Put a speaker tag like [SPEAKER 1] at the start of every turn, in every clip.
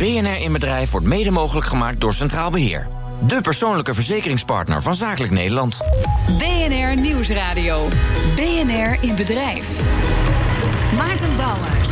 [SPEAKER 1] BNR in Bedrijf wordt mede mogelijk gemaakt door Centraal Beheer. De persoonlijke verzekeringspartner van Zakelijk Nederland.
[SPEAKER 2] BNR Nieuwsradio. BNR in Bedrijf. Maarten Bouwhuis.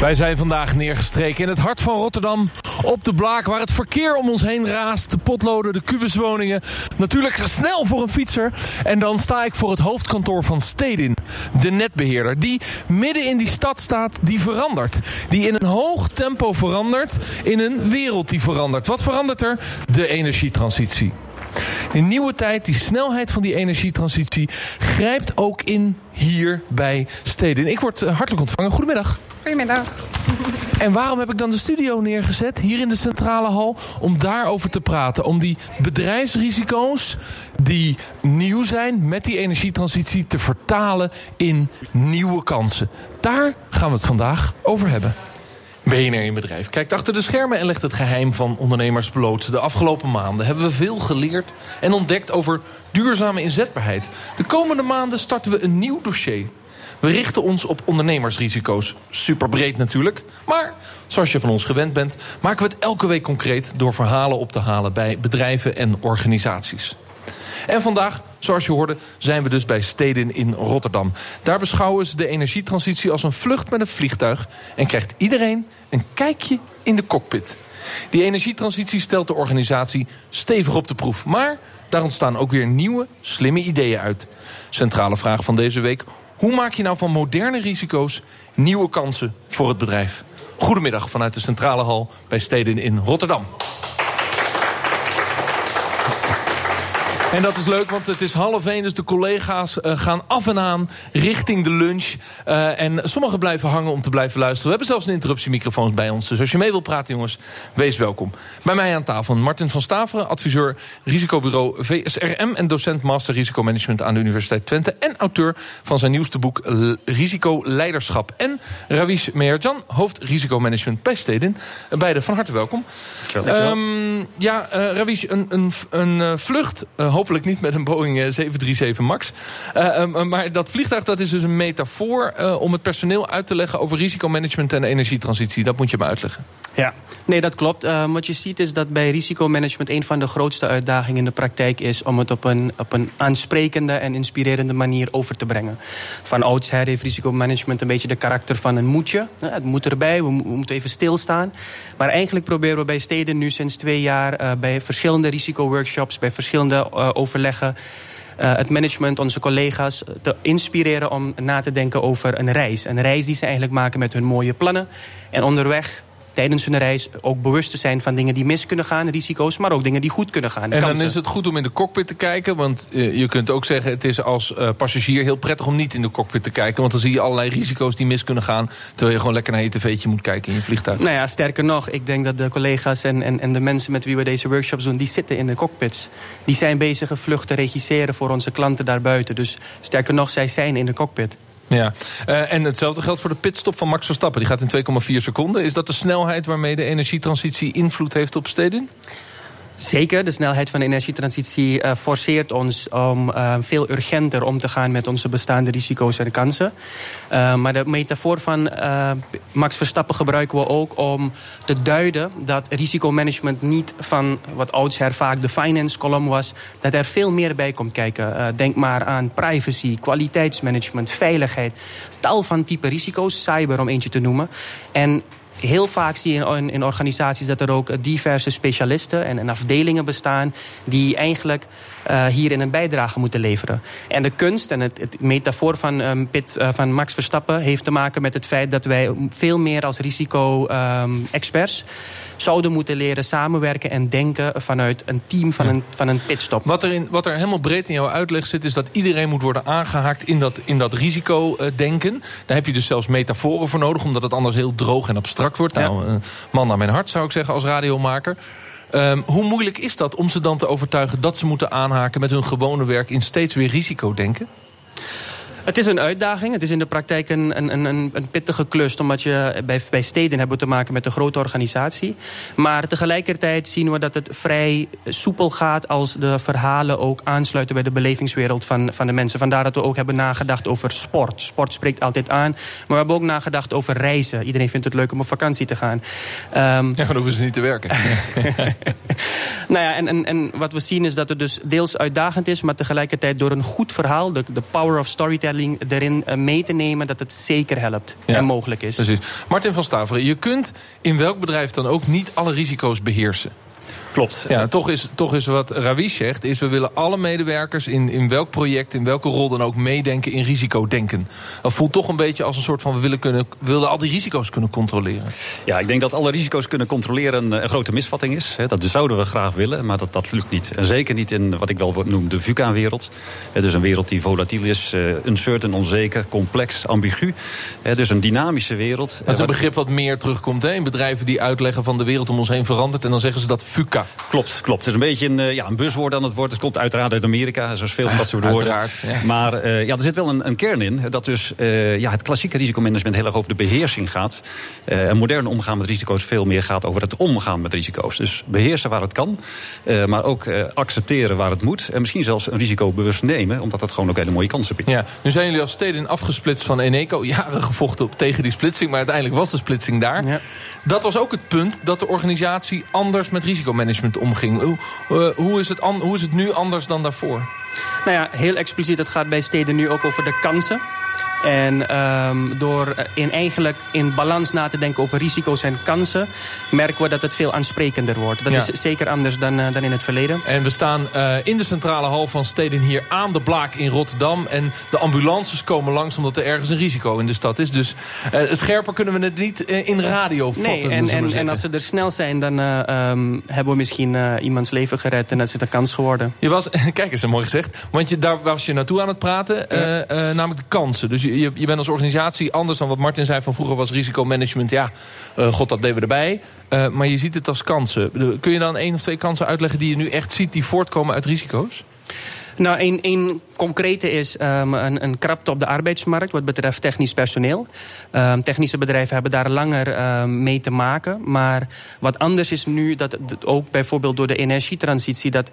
[SPEAKER 3] Wij zijn vandaag neergestreken in het hart van Rotterdam. Op de Blaak waar het verkeer om ons heen raast. De potloden, de kubuswoningen. Natuurlijk snel voor een fietser. En dan sta ik voor het hoofdkantoor van Stedin. De netbeheerder die midden in die stad staat die verandert. Die in een hoog tempo verandert in een wereld die verandert. Wat verandert er? De energietransitie. In nieuwe tijd, die snelheid van die energietransitie grijpt ook in hier bij Stedin. Ik word hartelijk ontvangen. Goedemiddag.
[SPEAKER 4] Goedemiddag.
[SPEAKER 3] En waarom heb ik dan de studio neergezet hier in de centrale hal? Om daarover te praten. Om die bedrijfsrisico's die nieuw zijn met die energietransitie te vertalen in nieuwe kansen. Daar gaan we het vandaag over hebben. BNR in bedrijf kijkt achter de schermen en legt het geheim van ondernemers bloot. De afgelopen maanden hebben we veel geleerd en ontdekt over duurzame inzetbaarheid. De komende maanden starten we een nieuw dossier. We richten ons op ondernemersrisico's. Super breed natuurlijk. Maar zoals je van ons gewend bent, maken we het elke week concreet door verhalen op te halen bij bedrijven en organisaties. En vandaag, zoals je hoorde, zijn we dus bij Stedin in Rotterdam. Daar beschouwen ze de energietransitie als een vlucht met een vliegtuig en krijgt iedereen een kijkje in de cockpit. Die energietransitie stelt de organisatie stevig op de proef. Maar daar ontstaan ook weer nieuwe, slimme ideeën uit. Centrale vraag van deze week: hoe maak je nou van moderne risico's nieuwe kansen voor het bedrijf? Goedemiddag vanuit de Centrale Hal bij Stedin in Rotterdam. En dat is leuk, want het is half één, dus de collega's uh, gaan af en aan richting de lunch. Uh, en sommigen blijven hangen om te blijven luisteren. We hebben zelfs een interruptiemicrofoons bij ons. Dus als je mee wilt praten, jongens, wees welkom. Bij mij aan tafel Martin van Staveren, adviseur risicobureau VSRM... en docent master risicomanagement aan de Universiteit Twente... en auteur van zijn nieuwste boek Risico Leiderschap. En Ravish Meherjan, hoofd risicomanagement bij Stedin. Beide van harte welkom. Um, ja, uh, Ravish, een, een, een vlucht hopelijk niet met een Boeing 737 MAX. Uh, uh, maar dat vliegtuig dat is dus een metafoor om het personeel uit te leggen over risicomanagement en energietransitie. Dat moet je me uitleggen.
[SPEAKER 5] Ja, nee, dat klopt. wat je ziet is dat bij risicomanagement een van de grootste uitdagingen in de praktijk is om het op een, op een aansprekende en inspirerende manier over te brengen. Van oudsher heeft risicomanagement een beetje de karakter van een moetje. Het moet erbij, we, moeten even stilstaan. Maar eigenlijk proberen we bij steden nu sinds twee jaar bij verschillende risicoworkshops, bij verschillende overleggen. Uh, het management, onze collega's, te inspireren om na te denken over een reis. Een reis die ze eigenlijk maken met hun mooie plannen. En onderweg tijdens hun reis ook bewust te zijn van dingen die mis kunnen gaan, risico's, maar ook dingen die goed kunnen gaan.
[SPEAKER 3] En dan is het goed om in de cockpit te kijken, want uh, je kunt ook zeggen: het is als uh, passagier heel prettig om niet in de cockpit te kijken, want dan zie je allerlei risico's die mis kunnen gaan, terwijl je gewoon lekker naar je tv'tje moet kijken in je vliegtuig.
[SPEAKER 5] Nou ja, sterker nog, ik denk dat de collega's en, en, en de mensen met wie we deze workshops doen, die zitten in de cockpits. Die zijn bezig een vlucht te regisseren voor onze klanten daarbuiten. Dus sterker nog, zij zijn in de cockpit.
[SPEAKER 3] Ja, uh, en hetzelfde geldt voor de pitstop van Max Verstappen. Die gaat in 2,4 seconden. Is dat de snelheid waarmee de energietransitie invloed heeft op steden?
[SPEAKER 5] Zeker, de snelheid van de energietransitie uh, forceert ons om uh, veel urgenter om te gaan met onze bestaande risico's en kansen. Uh, maar de metafoor van Max Verstappen gebruiken we ook om te duiden dat risicomanagement niet van wat oudsher vaak de finance column was, dat er veel meer bij komt kijken. denk maar aan privacy, kwaliteitsmanagement, veiligheid, tal van type risico's, cyber om eentje te noemen. En heel vaak zie je in, in, organisaties dat er ook diverse specialisten en, en afdelingen bestaan die eigenlijk uh, hierin een bijdrage moeten leveren. En de kunst en het, metafoor van, um, Pit, uh, van Max Verstappen heeft te maken met het feit dat wij veel meer als risico-experts. Um, zouden moeten leren samenwerken en denken vanuit een team van, een, van een pitstop.
[SPEAKER 3] Wat er, in, wat er helemaal breed in jouw uitleg zit, is dat iedereen moet worden aangehaakt in dat, in dat risicodenken. Daar heb je dus zelfs metaforen voor nodig, omdat het anders heel droog en abstract wordt. Nou, ja. man naar mijn hart zou ik zeggen als radiomaker. Um, hoe moeilijk is dat om ze dan te overtuigen dat ze moeten aanhaken met hun gewone werk in steeds weer risicodenken?
[SPEAKER 5] Het is een uitdaging. Het is in de praktijk een, een, een, een pittige klus. Omdat je bij, bij steden hebben te maken met een grote organisatie. Maar tegelijkertijd zien we dat het vrij soepel gaat... als de verhalen ook aansluiten bij de belevingswereld van, van de mensen. Vandaar dat we ook hebben nagedacht over sport. Sport spreekt altijd aan. Maar we hebben ook nagedacht over reizen. Iedereen vindt het leuk om op vakantie te gaan.
[SPEAKER 3] Um, ja, dan hoeven ze niet te werken.
[SPEAKER 5] nou ja, en, en, en wat we zien is dat het dus deels uitdagend is... maar tegelijkertijd door een goed verhaal... de, de power of storytelling erin eh, mee te nemen... dat het zeker helpt en mogelijk is.
[SPEAKER 3] Precies. Martin van Staveren, je kunt in welk bedrijf dan ook... niet alle risico's beheersen.
[SPEAKER 4] Klopt.
[SPEAKER 3] Ja, toch is, toch is wat Ravi zegt, is we willen alle medewerkers in, in welk project, in welke rol dan ook meedenken in risicodenken. Dat voelt toch een beetje als een soort van we willen, kunnen, we willen al die risico's kunnen controleren.
[SPEAKER 4] Ja, ik denk dat alle risico's kunnen controleren een, grote misvatting is. Dat zouden we graag willen, maar dat, dat lukt niet. En zeker niet in wat ik wel noem de VUCA-wereld. Dus een wereld die volatiel is, eh, uncertain, onzeker, complex, ambigu. Dus een dynamische wereld.
[SPEAKER 3] Dat is een begrip wat meer terugkomt hè? in bedrijven die uitleggen van de wereld om ons heen verandert. En dan zeggen ze dat VUCA.
[SPEAKER 4] Klopt, klopt. Het is een beetje een, eh, ja, een buswoord aan het woord. Het komt uiteraard uit Amerika, zoals veel van dat soort woorden.
[SPEAKER 3] Ja.
[SPEAKER 4] Maar uh, ja, er zit wel een, een kern in. Dat dus uh, ja, het klassieke risicomanagement heel erg over de beheersing gaat. Uh, een moderne omgaan met risico's veel meer gaat over het omgaan met risico's. Dus beheersen waar het kan, maar ook accepteren waar het moet. En misschien zelfs een risico bewust nemen, omdat dat gewoon ook hele mooie kansen biedt.
[SPEAKER 3] Ja, nu zijn jullie als steden afgesplitst van Eneco. Jaren gevochten op, tegen die splitsing, maar uiteindelijk was de splitsing daar. Ja. Dat was ook het punt dat de organisatie anders met risicomanagement omging. Hoe, uh, hoe, is het hoe is het nu anders dan daarvoor?
[SPEAKER 5] Nou ja, heel expliciet. Het gaat bij steden nu ook over de kansen. En um, door in eigenlijk in balans na te denken over risico's en kansen... merken we dat het veel aansprekender wordt. Dat ja. is zeker anders dan, uh, dan in het verleden.
[SPEAKER 3] En we staan uh, in de centrale hal van Steden hier aan de Blaak in Rotterdam. En de ambulances komen langs omdat er ergens een risico in de stad is. Dus uh, scherper kunnen we het niet in radio vatten.
[SPEAKER 5] Nee, en, en, en, als ze er snel zijn, dan um, hebben we misschien iemands leven gered. En dat is het een kans geworden.
[SPEAKER 3] Je was, kijk eens, mooi gezegd. Want je, daar was je naartoe aan het praten. Ja. namelijk de kansen. Dus je, je, bent als organisatie anders dan wat Martin zei van vroeger was risicomanagement. Ja, uh, god, dat deden we erbij. Uh, maar je ziet het als kansen. Kun je dan één of twee kansen uitleggen die je nu echt ziet die voortkomen uit risico's?
[SPEAKER 5] Nou, één, één concrete is um, een, een krapte op de arbeidsmarkt wat betreft technisch personeel. Um, technische bedrijven hebben daar langer um, mee te maken. Maar wat anders is nu dat ook bijvoorbeeld door de energietransitie... dat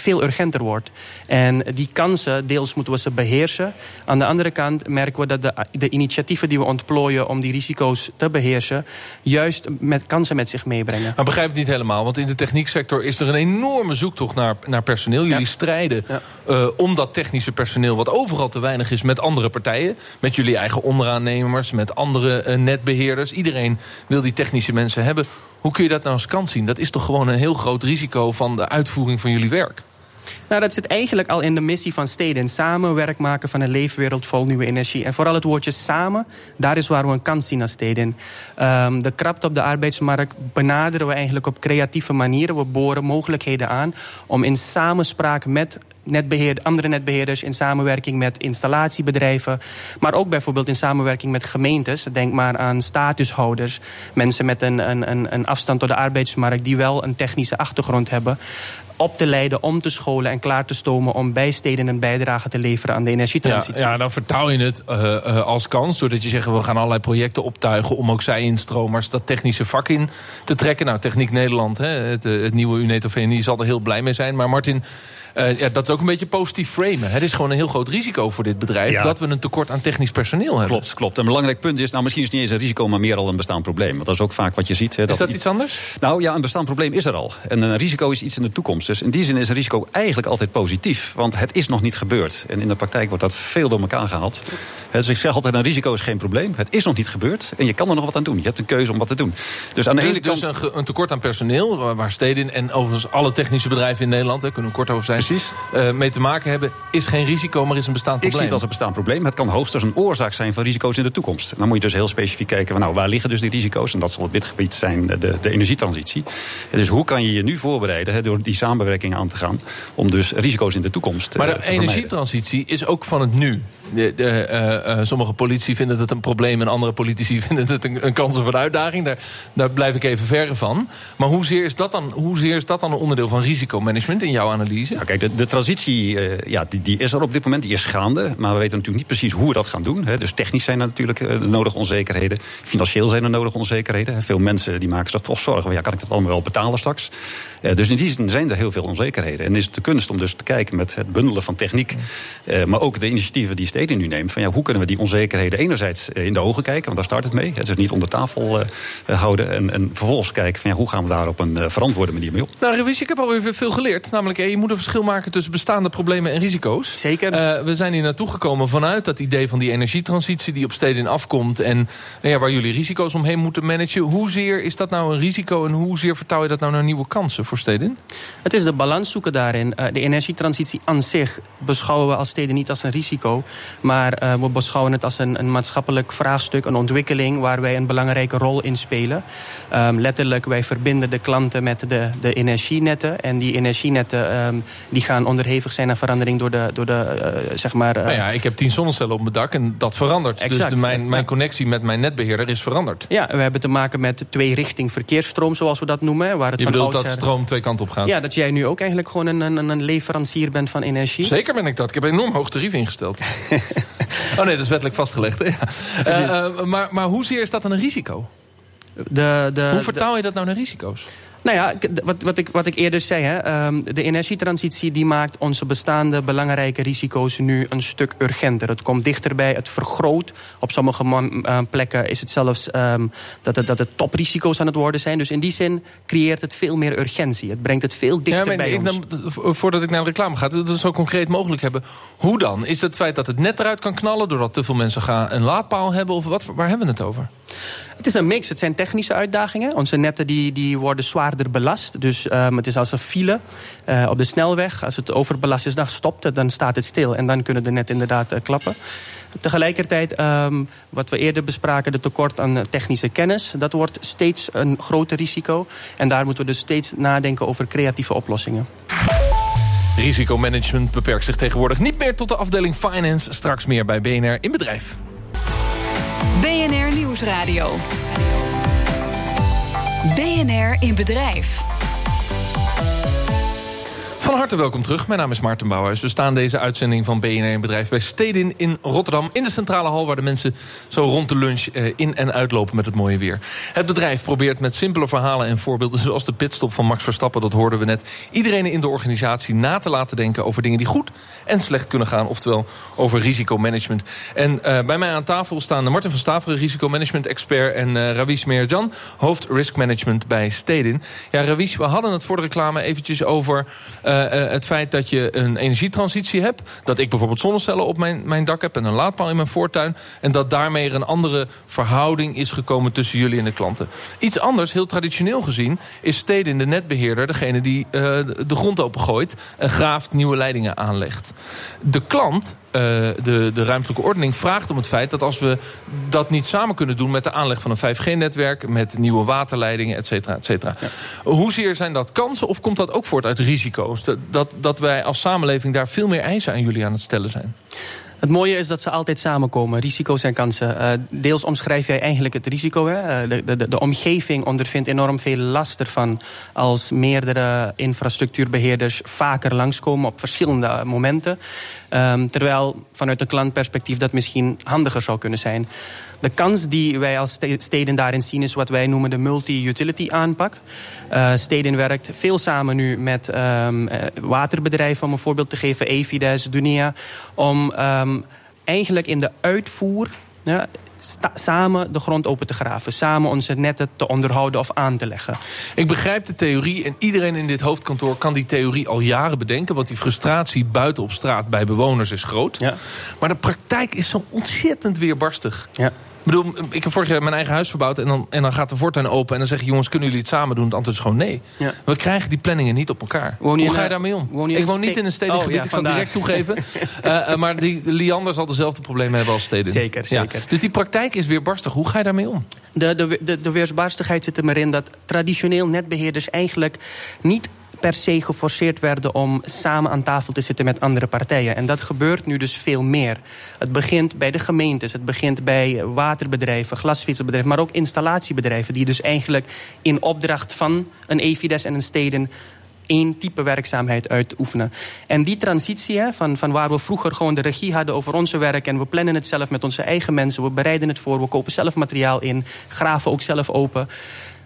[SPEAKER 5] veel urgenter wordt. En die kansen, deels moeten we ze beheersen. Aan de andere kant merken we dat de, de initiatieven die we ontplooien... om die risico's te beheersen, juist met kansen met zich meebrengen.
[SPEAKER 3] Maar begrijp het niet helemaal, want in de technieksector... is er een enorme zoektocht naar, naar personeel. Jullie strijden ja. uh, om dat technische personeel... wat overal te weinig is met andere partijen. Met jullie eigen onderaannemers, met andere uh, netbeheerders. Iedereen wil die technische mensen hebben. Hoe kun je dat nou als kans zien? Dat is toch gewoon een heel groot risico van de uitvoering van jullie werk?
[SPEAKER 5] Nou, dat zit eigenlijk al in de missie van steden. Samen werk maken van een leefwereld vol nieuwe energie. En vooral het woordje samen, daar is waar we een kans zien als steden. Um, de krapte op de arbeidsmarkt benaderen we eigenlijk op creatieve manieren. We boren mogelijkheden aan om in samenspraak met netbeheer, andere netbeheerders... in samenwerking met installatiebedrijven... maar ook bijvoorbeeld in samenwerking met gemeentes. Denk maar aan statushouders. Mensen met een, een, een afstand tot de arbeidsmarkt... die wel een technische achtergrond hebben op te leiden, om te scholen en klaar te stomen... om bij steden een bijdrage te leveren aan de energietransitie.
[SPEAKER 3] Ja, dan vertaal je het uh, uh, als kans... doordat je zegt, we gaan allerlei projecten optuigen... om ook zij-instromers dat technische vak in te trekken. Nou, Techniek Nederland, hè, het, het nieuwe UNETO VNI... zal er heel blij mee zijn. Maar Martin, uh, ja, dat is ook een beetje positief framen. Het is gewoon een heel groot risico voor dit bedrijf... Ja. dat we een tekort aan technisch personeel hebben.
[SPEAKER 4] Klopt, klopt. Een belangrijk punt is, nou misschien is het niet eens een risico... maar meer al een bestaand probleem. Want dat is ook vaak wat je ziet. Hè,
[SPEAKER 3] dat is dat
[SPEAKER 4] iets
[SPEAKER 3] anders?
[SPEAKER 4] Nou ja, een bestaand probleem is er al. En een risico is iets in de toekomst. Dus in die zin is een risico eigenlijk altijd positief. Want het is nog niet gebeurd. En in de praktijk wordt dat veel door elkaar gehaald. Dus ik zeg altijd, een risico is geen probleem. Het is nog niet gebeurd. En je kan er nog wat aan doen. Je hebt een keuze om wat te doen.
[SPEAKER 3] Dus aan de dus, ene kant... Dus een, een, tekort aan personeel, waar steden en overigens alle technische bedrijven in Nederland... daar kunnen we kort over zijn,
[SPEAKER 4] Precies.
[SPEAKER 3] Uh, mee te maken hebben... is geen risico, maar is een bestaand probleem.
[SPEAKER 4] Ik zie het als een bestaand probleem. Het kan hoogstens een oorzaak zijn van risico's in de toekomst. Dan moet je dus heel specifiek kijken, van, nou, waar liggen dus die risico's? En dat zal op dit gebied zijn de, de energietransitie. Dus hoe kan je je nu voorbereiden he, door die samenwerking aan te gaan... om dus risico's in de toekomst
[SPEAKER 3] Maar
[SPEAKER 4] uh,
[SPEAKER 3] de energietransitie is ook van het nu. De, de, uh, sommige politici vinden het een probleem en andere politici vinden het een, een kans of een uitdaging. Daar, daar blijf ik even verre van. Maar hoezeer is dat dan, hoezeer is dat dan een onderdeel van risicomanagement in jouw analyse?
[SPEAKER 4] Nou, kijk, de, de transitie uh, ja, die, die, is er op dit moment, die is gaande. Maar we weten natuurlijk niet precies hoe we dat gaan doen. Hè. Dus technisch zijn er natuurlijk uh, nodige onzekerheden. Financieel zijn er nodige onzekerheden. Veel mensen die maken zich toch zorgen. Ja, kan ik dat allemaal wel betalen straks? Uh, dus in die zin zijn er heel veel onzekerheden. En is het de kunst om dus te kijken met het bundelen van techniek. maar ook de initiatieven die steden nu nemen. Van, ja, hoe kunnen we die onzekerheden enerzijds in de ogen kijken? Want daar start het mee. Het is niet onder tafel houden. En, en vervolgens kijken van ja, hoe gaan we daar op een verantwoorde manier mee om.
[SPEAKER 3] Nou, Revis, ik heb alweer veel geleerd. Namelijk, je moet een verschil maken tussen bestaande problemen en risico's.
[SPEAKER 5] Zeker.
[SPEAKER 3] Uh, we zijn hier naartoe gekomen vanuit dat idee van die energietransitie... die op steden afkomt en ja, waar jullie risico's omheen moeten managen. Hoezeer is dat nou een risico en hoezeer vertouw je dat nou naar nieuwe kansen voor steden?
[SPEAKER 5] Het is de balans zoeken daarin. Uh, de energietransitie aan zich beschouwen we als steden niet als een risico... maar uh, we beschouwen het als een, een, maatschappelijk vraagstuk, een ontwikkeling... waar wij een belangrijke rol in spelen. Um, letterlijk, wij verbinden de klanten met de, de energienetten. En die energienetten um, die gaan onderhevig zijn aan verandering door de, door de uh, zeg maar... Uh...
[SPEAKER 3] Nou ja, ik heb tien zonnecellen op mijn dak en dat verandert. Exact. Dus de, mijn, mijn connectie met mijn netbeheerder is veranderd.
[SPEAKER 5] Ja, we hebben te maken met twee richting verkeersstroom, zoals we dat noemen. Waar het
[SPEAKER 3] Je
[SPEAKER 5] van
[SPEAKER 3] bedoelt dat stroom twee kanten op gaat?
[SPEAKER 5] Ja, dat jij nu ook eigenlijk gewoon een, een, een leverancier bent van energie.
[SPEAKER 3] Zeker ben ik dat. Ik heb een enorm hoog tarief ingesteld. oh nee, dat is wettelijk vastgelegd. Ja. Uh, maar, maar hoezeer is dat dan een risico?
[SPEAKER 5] De, de,
[SPEAKER 3] Hoe vertaal je dat nou naar risico's?
[SPEAKER 5] Nou ja, wat, wat, ik, wat ik eerder zei, hè, um, de energietransitie die maakt onze bestaande belangrijke risico's nu een stuk urgenter. Het komt dichterbij, het vergroot. Op sommige uh, plekken is het zelfs um, dat, het, dat het toprisico's aan het worden zijn. Dus in die zin creëert het veel meer urgentie. Het brengt het veel dichter
[SPEAKER 3] ja,
[SPEAKER 5] bij
[SPEAKER 3] ik,
[SPEAKER 5] ons.
[SPEAKER 3] Dan, voordat ik naar de reclame ga, dat zo concreet mogelijk hebben. Hoe dan? Is het het feit dat het net eruit kan knallen... doordat te veel mensen gaan een laadpaal hebben? Of wat, waar hebben we het over?
[SPEAKER 5] Het is een mix. Het zijn technische uitdagingen. Onze netten die, die worden zwaarder belast. Dus um, het is als een file uh, op de snelweg. Als het overbelast is, dan stopt het. Dan staat het stil. En dan kunnen de netten inderdaad uh, klappen. Tegelijkertijd, um, wat we eerder bespraken, de tekort aan technische kennis. Dat wordt steeds een groter risico. En daar moeten we dus steeds nadenken over creatieve oplossingen.
[SPEAKER 3] Risicomanagement beperkt zich tegenwoordig niet meer tot de afdeling Finance. Straks meer bij BNR in Bedrijf.
[SPEAKER 2] BNR Nieuwsradio. BNR in Bedrijf.
[SPEAKER 3] Van harte welkom terug. Mijn naam is Maarten Bouwhuis. We staan deze uitzending van BNR in Bedrijf bij Stedin in Rotterdam. In de centrale hal waar de mensen zo rond de lunch in- en uitlopen met het mooie weer. Het bedrijf probeert met simpele verhalen en voorbeelden... zoals de pitstop van Max Verstappen, dat hoorden we net... iedereen in de organisatie na te laten denken over dingen die goed en slecht kunnen gaan. Oftewel over risicomanagement. En uh, bij mij aan tafel staan Martin van Staveren, risicomanagement-expert... en uh, Ravish hoofd risk management bij Stedin. Ja, Ravish, we hadden het voor de reclame eventjes over... het feit dat je een energietransitie hebt. Dat ik bijvoorbeeld zonnecellen op mijn, mijn dak heb... en een laadpaal in mijn voortuin. En dat daarmee er een andere verhouding is gekomen tussen jullie en de klanten. Iets anders, heel traditioneel gezien... is Stedin de netbeheerder degene die de grond opengooit... en graaft, nieuwe leidingen aanlegt. De klant, de, de ruimtelijke ordening, vraagt om het feit dat als we dat niet samen kunnen doen met de aanleg van een 5G-netwerk, met nieuwe waterleidingen, et cetera, et cetera. Ja. Hoezeer zijn dat kansen of komt dat ook voort uit risico's? Dat, dat, wij als samenleving daar veel meer eisen aan jullie aan het stellen zijn?
[SPEAKER 5] Het mooie is dat ze altijd samenkomen, risico's en kansen. Uh, deels omschrijf jij eigenlijk het risico. Hè? Uh, de, de, de omgeving ondervindt enorm veel last ervan... als meerdere infrastructuurbeheerders vaker langskomen op verschillende momenten. Um, terwijl vanuit een klantperspectief dat misschien handiger zou kunnen zijn. De kans die wij als steden daarin zien is wat wij noemen de multi-utility aanpak. Uh, steden werkt veel samen nu met um, waterbedrijven, om een voorbeeld te geven, Evides, Dunia, om um, eigenlijk in de uitvoer ja, samen de grond open te graven. Samen onze netten te onderhouden of aan te leggen.
[SPEAKER 3] Ik begrijp de theorie en iedereen in dit hoofdkantoor kan die theorie al jaren bedenken. Want die frustratie buiten op straat bij bewoners is groot.
[SPEAKER 5] Ja.
[SPEAKER 3] Maar de praktijk is zo ontzettend weerbarstig.
[SPEAKER 5] Ja.
[SPEAKER 3] Ik bedoel, ik heb vorig jaar mijn eigen huis verbouwd... en dan, en dan gaat de voortuin open en dan zeg je... jongens, kunnen jullie het samen doen? Het antwoord is gewoon nee.
[SPEAKER 5] Ja.
[SPEAKER 3] We krijgen die planningen niet op elkaar. Hoe ga je
[SPEAKER 5] een,
[SPEAKER 3] daarmee om?
[SPEAKER 5] Woon je
[SPEAKER 3] ik woon niet in een stedelijk
[SPEAKER 5] oh,
[SPEAKER 3] gebied,
[SPEAKER 5] ja,
[SPEAKER 3] ik zal direct toegeven. uh, uh, maar die Liander zal dezelfde problemen hebben als steden.
[SPEAKER 5] Zeker, zeker.
[SPEAKER 3] Ja. Dus die praktijk is weerbarstig. Hoe ga je daarmee om?
[SPEAKER 5] De, de, de, de weersbarstigheid zit er maar in dat traditioneel netbeheerders eigenlijk niet per se geforceerd werden om samen aan tafel te zitten met andere partijen. En dat gebeurt nu dus veel meer. Het begint bij de gemeentes, het begint bij waterbedrijven, glasvezelbedrijven, maar ook installatiebedrijven die dus eigenlijk in opdracht van een Evides en een steden één type werkzaamheid uitoefenen. En die transitie, van, van waar we vroeger gewoon de regie hadden over onze werk... en we plannen het zelf met onze eigen mensen, we bereiden het voor... we kopen zelf materiaal in, graven ook zelf open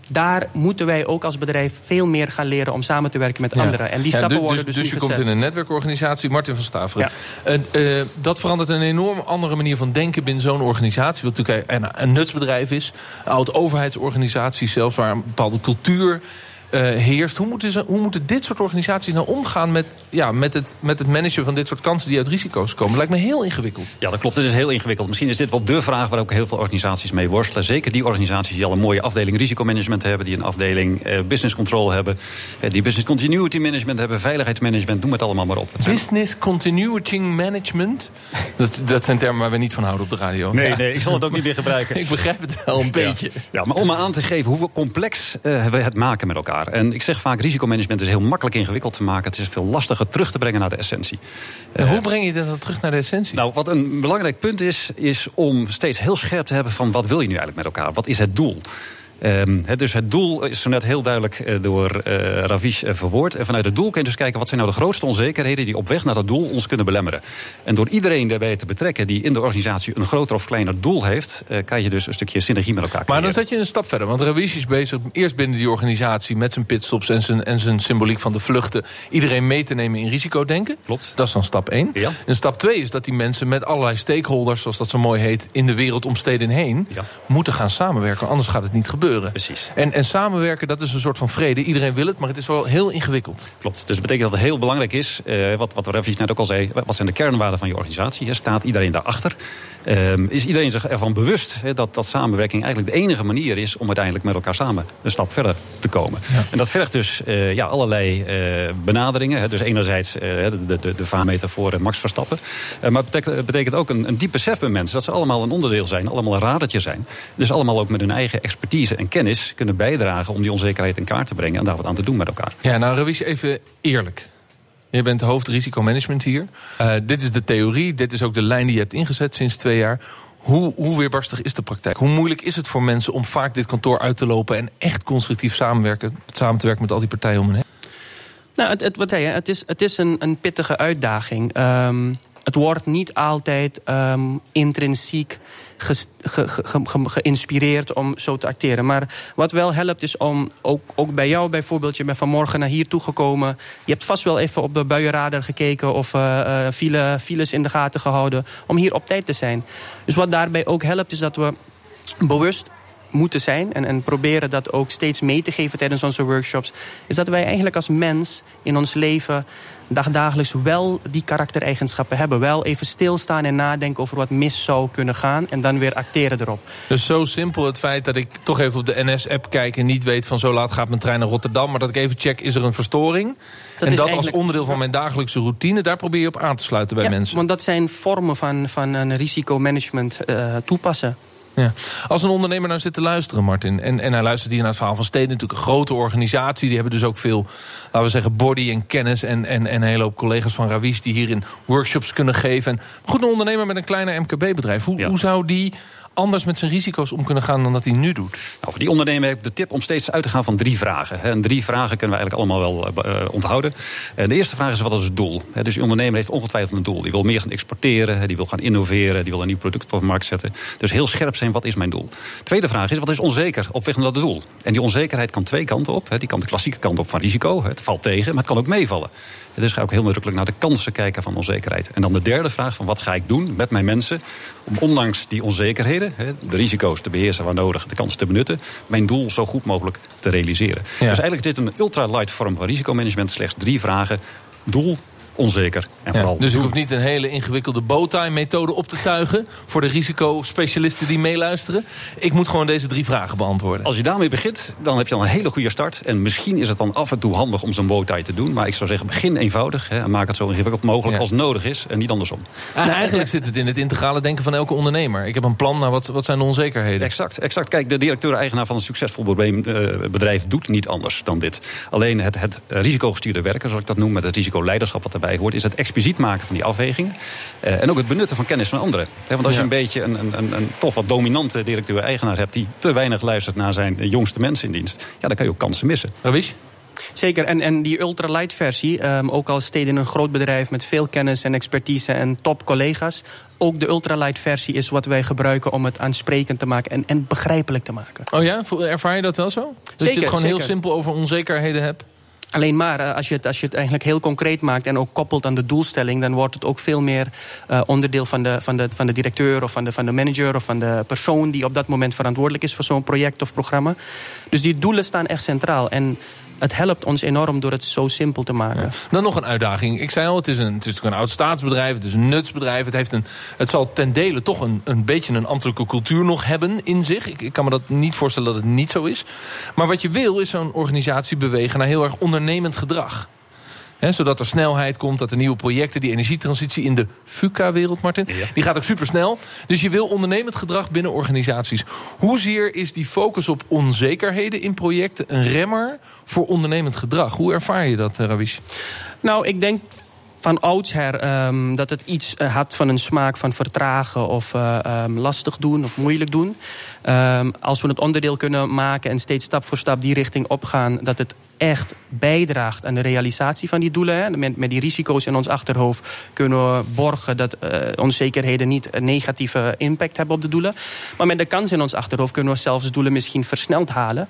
[SPEAKER 5] daar moeten wij ook als bedrijf veel meer gaan leren om samen te werken met anderen. En die stappen
[SPEAKER 3] dus,
[SPEAKER 5] worden dus,
[SPEAKER 3] dus
[SPEAKER 5] nu
[SPEAKER 3] je komt in een netwerkorganisatie, Martin van Staveren. Uh, uh, dat verandert een enorm andere manier van denken binnen zo'n organisatie. Wat natuurlijk een, een nutsbedrijf is, een oud-overheidsorganisatie zelfs, waar een bepaalde cultuur heerst. Hoe moeten, ze, hoe moeten dit soort organisaties nou omgaan met, ja, met, het, met het managen van dit soort kansen die uit risico's komen? Lijkt me heel ingewikkeld.
[SPEAKER 4] Ja, dat klopt. Het is heel ingewikkeld. Misschien is dit wel de vraag waar ook heel veel organisaties mee worstelen. Zeker die organisaties die al een mooie afdeling risicomanagement hebben, die een afdeling uh, business control hebben, uh, die business continuity management hebben, veiligheidsmanagement, noem het allemaal maar op.
[SPEAKER 3] Business continuity management? Dat, dat zijn termen waar we niet van houden op de radio.
[SPEAKER 4] Nee, ja. nee ik zal het ook niet meer gebruiken.
[SPEAKER 3] ik begrijp het wel een beetje.
[SPEAKER 4] Ja, maar om maar aan te geven hoe complex we het maken met elkaar. En ik zeg vaak, risicomanagement is heel makkelijk ingewikkeld te maken. Het is veel lastiger terug te brengen naar de essentie.
[SPEAKER 3] En hoe breng je dat dan terug naar de essentie?
[SPEAKER 4] Nou, wat een belangrijk punt is, is om steeds heel scherp te hebben van wat wil je nu eigenlijk met elkaar? Wat is het doel? Um, he, dus het doel is zo net heel duidelijk uh, door uh, Ravish uh, verwoord. En vanuit het doel kun je dus kijken wat zijn nou de grootste onzekerheden die op weg naar dat doel ons kunnen belemmeren. En door iedereen daarbij te betrekken die in de organisatie een groter of kleiner doel heeft, kan je dus een stukje synergie met elkaar
[SPEAKER 3] creëren. Maar dan zet je een stap verder. Want Ravish is bezig eerst binnen die organisatie met zijn pitstops en zijn, en zijn symboliek van de vluchten. Iedereen mee te nemen in risicodenken.
[SPEAKER 4] Klopt.
[SPEAKER 3] Dat is dan stap 1.
[SPEAKER 4] Ja.
[SPEAKER 3] En stap 2 is dat die mensen met allerlei stakeholders, zoals dat zo mooi heet, in de wereld om steden heen,
[SPEAKER 4] ja.
[SPEAKER 3] moeten gaan samenwerken. Anders gaat het niet gebeuren.
[SPEAKER 4] Precies.
[SPEAKER 3] En en samenwerken, dat is een soort van vrede. Iedereen wil het, maar het is wel heel ingewikkeld.
[SPEAKER 4] Klopt. Dus dat betekent dat het heel belangrijk is, uh, wat, wat Ravish net ook al zei... wat zijn de kernwaarden van je organisatie? Staat iedereen daarachter? Uh, is iedereen zich ervan bewust dat, dat samenwerking eigenlijk de enige manier is... om uiteindelijk met elkaar samen een stap verder te komen?
[SPEAKER 3] Ja.
[SPEAKER 4] En dat vergt dus uh, ja, allerlei benaderingen. Hè? Dus enerzijds de, de, de, de vaarmetafoor Max Verstappen. maar het betekent, ook een, een diep besef bij mensen... dat ze allemaal een onderdeel zijn, allemaal een radertje zijn. Dus allemaal ook met hun eigen expertise en kennis kunnen bijdragen om die onzekerheid in kaart te brengen en daar wat aan te doen met elkaar.
[SPEAKER 3] Ja, nou Ravish, even eerlijk. Je bent hoofd risicomanagement hier. Uh, dit is de theorie, dit is ook de lijn die je hebt ingezet sinds twee jaar. Hoe, hoe weerbarstig is de praktijk? Hoe moeilijk is het voor mensen om vaak dit kantoor uit te lopen en echt constructief samenwerken, samen te werken met al die partijen om hen heen?
[SPEAKER 5] Nou, het, het, wat hij, het is, het is een, een pittige uitdaging. Um, het wordt niet altijd um, intrinsiek ge, ge, ge, geïnspireerd om zo te acteren. Maar wat wel helpt is om, ook, ook bij jou bijvoorbeeld... je bent vanmorgen naar hier toegekomen... je hebt vast wel even op de buienradar gekeken... of uh, file, files in de gaten gehouden... om hier op tijd te zijn. Dus wat daarbij ook helpt is dat we bewust moeten zijn... En, en proberen dat ook steeds mee te geven tijdens onze workshops... is dat wij eigenlijk als mens in ons leven dagdagelijks wel die karaktereigenschappen hebben. Wel even stilstaan en nadenken over wat mis zou kunnen gaan... en dan weer acteren erop.
[SPEAKER 3] Dus zo simpel het feit dat ik toch even op de NS-app kijk... en niet weet van zo laat gaat mijn trein naar Rotterdam... maar dat ik even check, is er een verstoring? Dat en dat als onderdeel van mijn dagelijkse routine... daar probeer je op aan te sluiten bij
[SPEAKER 5] ja,
[SPEAKER 3] mensen.
[SPEAKER 5] want dat zijn vormen van, van een risicomanagement uh, toepassen.
[SPEAKER 3] Ja. Als een ondernemer nou zit te luisteren, Martin... En, en hij luistert hier naar het verhaal van Steden... natuurlijk een grote organisatie. Die hebben dus ook veel, laten we zeggen, body en kennis... en, en, en een hele hoop collega's van Ravish... die hierin workshops kunnen geven. En goed, een ondernemer met een kleiner MKB-bedrijf. Hoe,
[SPEAKER 4] Ja.
[SPEAKER 3] hoe zou die anders met zijn risico's om kunnen gaan... dan dat hij nu doet?
[SPEAKER 4] Nou, voor die ondernemer heb ik de tip om steeds uit te gaan van drie vragen. En drie vragen kunnen we eigenlijk allemaal wel eh, onthouden. En de eerste vraag is, wat is het doel? Dus die ondernemer heeft ongetwijfeld een doel. Die wil meer gaan exporteren, die wil gaan innoveren... die wil een nieuw product op de markt zetten. Dus heel scherp zijn, wat is mijn doel? Tweede vraag is, wat is onzeker op weg naar dat doel? En die onzekerheid kan twee kanten op. Die kan de klassieke kant op van risico. Het valt tegen, maar het kan ook meevallen. Dus ga ook heel nadrukkelijk naar de kansen kijken van onzekerheid. En dan de derde vraag van wat ga ik doen met mijn mensen... om ondanks die onzekerheden, de risico's te beheersen waar nodig... de kansen te benutten, mijn doel zo goed mogelijk te realiseren. Dus eigenlijk is dit een ultra-light vorm van risicomanagement. Slechts drie vragen. Doel, onzeker. En vooral
[SPEAKER 3] dus ik hoef niet een hele ingewikkelde bowtie-methode op te tuigen... voor de risicospecialisten die meeluisteren. Ik moet gewoon deze drie vragen beantwoorden.
[SPEAKER 4] Als je daarmee begint, dan heb je al een hele goede start. En misschien is het dan af en toe handig om zo'n bowtie te doen. Maar ik zou zeggen, begin eenvoudig. Hè, en maak het zo ingewikkeld mogelijk als nodig is. En niet andersom.
[SPEAKER 3] En eigenlijk zit het in het integrale denken van elke ondernemer. Ik heb een plan, nou wat, wat zijn de onzekerheden?
[SPEAKER 4] Exact, exact. Kijk, de directeur-eigenaar van een succesvol bedrijf doet niet anders dan dit. Alleen het, het risicogestuurde werken, zoals ik dat noem... met het risicoleiderschap wat erbij hoort... is het expliciet maken van die afweging. Uh, en ook het benutten van kennis van anderen. want als je een beetje een, een, een, een toch wat dominante directeur-eigenaar hebt... die te weinig luistert naar zijn jongste mensen in dienst... ja, dan kan je ook kansen missen.
[SPEAKER 3] Ravish?
[SPEAKER 5] Zeker, en, en die ultralight versie, um, ook al steed in een groot bedrijf met veel kennis en expertise en top collega's, ook de ultralight versie is wat wij gebruiken om het aansprekend te maken en, en begrijpelijk te maken.
[SPEAKER 3] Oh ja, ervaar je dat wel zo? Dat
[SPEAKER 5] zeker,
[SPEAKER 3] je het gewoon
[SPEAKER 5] zeker.
[SPEAKER 3] heel simpel over onzekerheden hebt?
[SPEAKER 5] Alleen maar, eh, als je, het, als je het eigenlijk heel concreet maakt... en ook koppelt aan de doelstelling... dan wordt het ook veel meer uh, onderdeel van de, van, de, van de directeur... of van de, van de manager of van de persoon... die op dat moment verantwoordelijk is voor zo'n project of programma. Dus die doelen staan echt centraal. En het helpt ons enorm door het zo simpel te maken.
[SPEAKER 3] Dan nog een uitdaging. Ik zei al, het is, een, het is een oud staatsbedrijf, het is een nutsbedrijf. Het, heeft een, het zal ten dele toch een, een beetje een ambtelijke cultuur nog hebben in zich. Ik, ik kan me dat niet voorstellen dat het niet zo is. Maar wat je wil is zo'n organisatie bewegen naar heel erg ondernemend gedrag. He, zodat er snelheid komt, dat er nieuwe projecten... die energietransitie in de FUCA-wereld, Martin... Ja. die gaat ook supersnel. Dus je wil ondernemend gedrag binnen organisaties. Hoezeer is die focus op onzekerheden in projecten... een remmer voor ondernemend gedrag? Hoe ervaar je dat, Ravish?
[SPEAKER 5] Nou, ik denk van oudsher um, dat het iets uh, had van een smaak van vertragen of uh, um, lastig doen of moeilijk doen. Um, als we het onderdeel kunnen maken en steeds stap voor stap die richting opgaan, dat het echt bijdraagt aan de realisatie van die doelen. Hè. Met, die risico's in ons achterhoofd kunnen we borgen dat uh, onzekerheden niet een negatieve impact hebben op de doelen. Maar met de kans in ons achterhoofd kunnen we zelfs doelen misschien versneld halen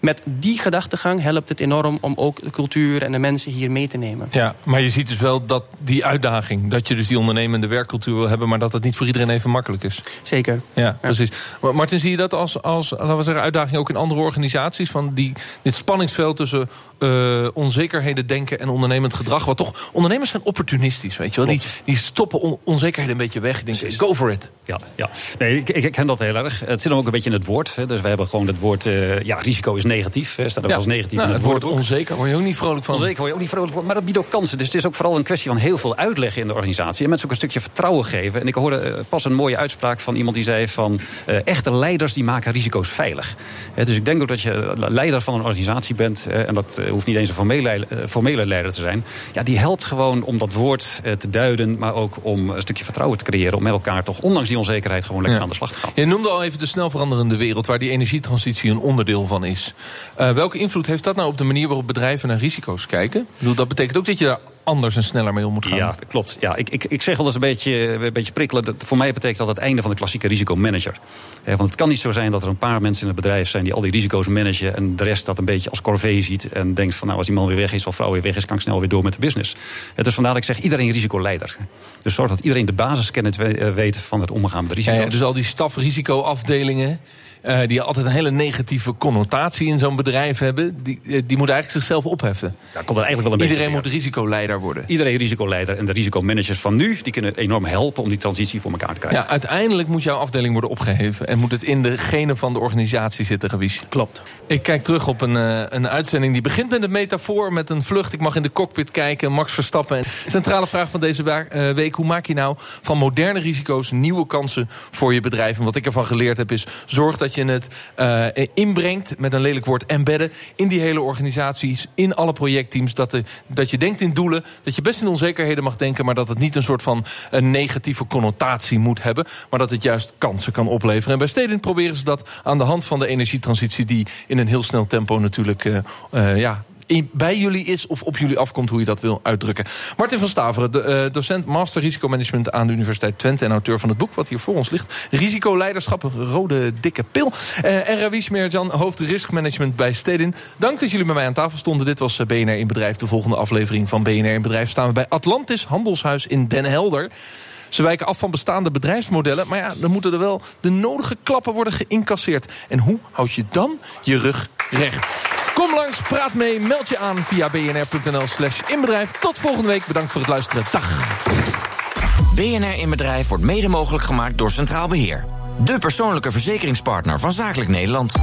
[SPEAKER 5] met die gedachtegang helpt het enorm om ook de cultuur en de mensen hier mee te nemen.
[SPEAKER 3] Ja, maar je ziet dus wel dat die uitdaging, dat je dus die ondernemende werkcultuur wil hebben, maar dat het niet voor iedereen even makkelijk is.
[SPEAKER 5] Zeker.
[SPEAKER 3] Ja, ja. precies. Maar Martin, zie je dat als, als laten we zeggen, uitdaging ook in andere organisaties? Van die, dit spanningsveld tussen uh, onzekerheden denken en ondernemend gedrag. Wat toch, ondernemers zijn opportunistisch, weet je wel. Die, die stoppen on, onzekerheden een beetje weg. Denken, go for it.
[SPEAKER 4] Ja, ja. Nee, ik, ik ken dat heel erg. Het zit ook een beetje in het woord. Hè. Dus we hebben gewoon het woord, uh, ja, risico is negatief. Hè. Staat ook
[SPEAKER 3] ja.
[SPEAKER 4] als negatief
[SPEAKER 3] nou,
[SPEAKER 4] in
[SPEAKER 3] het
[SPEAKER 4] het woord.
[SPEAKER 3] onzeker word je ook niet vrolijk van.
[SPEAKER 4] Onzeker word je ook niet vrolijk van. Maar dat biedt ook kansen. Dus het is ook vooral een kwestie van heel veel uitleggen in de organisatie. En mensen ook een stukje vertrouwen geven. En ik hoorde uh, pas een mooie uitspraak van iemand die zei van... Echte leiders die maken risico's veilig. Dus ik denk ook dat je leider van een organisatie bent. en dat hoeft niet eens een formele, formele leider te zijn. Ja, die helpt gewoon om dat woord te duiden. Maar ook om een stukje vertrouwen te creëren. Om met elkaar toch, ondanks die onzekerheid, gewoon lekker
[SPEAKER 3] Ja.
[SPEAKER 4] aan de slag te gaan.
[SPEAKER 3] Je noemde al even de snel veranderende wereld... waar die energietransitie een onderdeel van is. Uh, welke invloed heeft dat nou op de manier waarop bedrijven naar risico's kijken? Ik bedoel, dat betekent ook dat je daar anders en sneller mee om moet gaan.
[SPEAKER 4] Ja, dat klopt. Ja, ik, ik, ik zeg wel eens een beetje, een beetje prikkelen. Dat voor mij betekent dat het einde van de klassieke risicomanager. Eh, want het kan niet zo zijn dat er een paar mensen in het bedrijf zijn... die al die risico's managen en de rest dat een beetje als corvée ziet... en denkt van nou, als die man weer weg is of vrouw weer weg is... kan ik snel weer door met de business. Het is vandaar dat ik zeg iedereen risicoleider. Dus zorg dat iedereen de basiskennis weet van het omgaan met risico's.
[SPEAKER 3] Ja, ja, dus al die stafrisicoafdelingen... Uh, die altijd een hele negatieve connotatie in zo'n bedrijf hebben... die, die moeten eigenlijk zichzelf opheffen.
[SPEAKER 4] Ja, komt er eigenlijk wel een
[SPEAKER 3] Iedereen
[SPEAKER 4] beetje
[SPEAKER 3] moet risicoleider worden.
[SPEAKER 4] Iedereen risicoleider en de risicomanagers van nu... die kunnen enorm helpen om die transitie voor elkaar te krijgen.
[SPEAKER 3] Ja, uiteindelijk moet jouw afdeling worden opgeheven... en moet het in de genen van de organisatie zitten, Gewies.
[SPEAKER 5] Klopt.
[SPEAKER 3] Ik kijk terug op een, uh, een uitzending die begint met een metafoor... met een vlucht, ik mag in de cockpit kijken, Max Verstappen. Centrale vraag van deze week, hoe maak je nou van moderne risico's... nieuwe kansen voor je bedrijf? En wat ik ervan geleerd heb is, zorg dat je het uh, inbrengt... met een lelijk woord embedden, in die hele organisaties... in alle projectteams, dat, de, dat je denkt in doelen... dat je best in onzekerheden mag denken... maar dat het niet een soort van een negatieve connotatie moet hebben... maar dat het juist kansen kan opleveren. En bij Stedin proberen ze dat aan de hand van de energietransitie... die in een heel snel tempo natuurlijk uh, uh, ja, bij jullie is of op jullie afkomt, hoe je dat wil uitdrukken. Martin van Staveren, de, uh, docent Master Risicomanagement aan de Universiteit Twente... en auteur van het boek wat hier voor ons ligt. Risicoleiderschap, rode dikke pil. Uh, en Ravish Merjan, hoofd riskmanagement bij Stedin. Dank dat jullie bij mij aan tafel stonden. Dit was BNR in Bedrijf. De volgende aflevering van BNR in Bedrijf staan we bij Atlantis Handelshuis in Den Helder. Ze wijken af van bestaande bedrijfsmodellen. Maar ja, dan moeten er wel de nodige klappen worden geïncasseerd. En hoe houd je dan je rug recht? Kom langs, praat mee, meld je aan via bnr.nl slash inbedrijf. Tot volgende week, bedankt voor het luisteren. Dag.
[SPEAKER 1] BNR in Bedrijf wordt mede mogelijk gemaakt door Centraal Beheer. De persoonlijke verzekeringspartner van Zakelijk Nederland.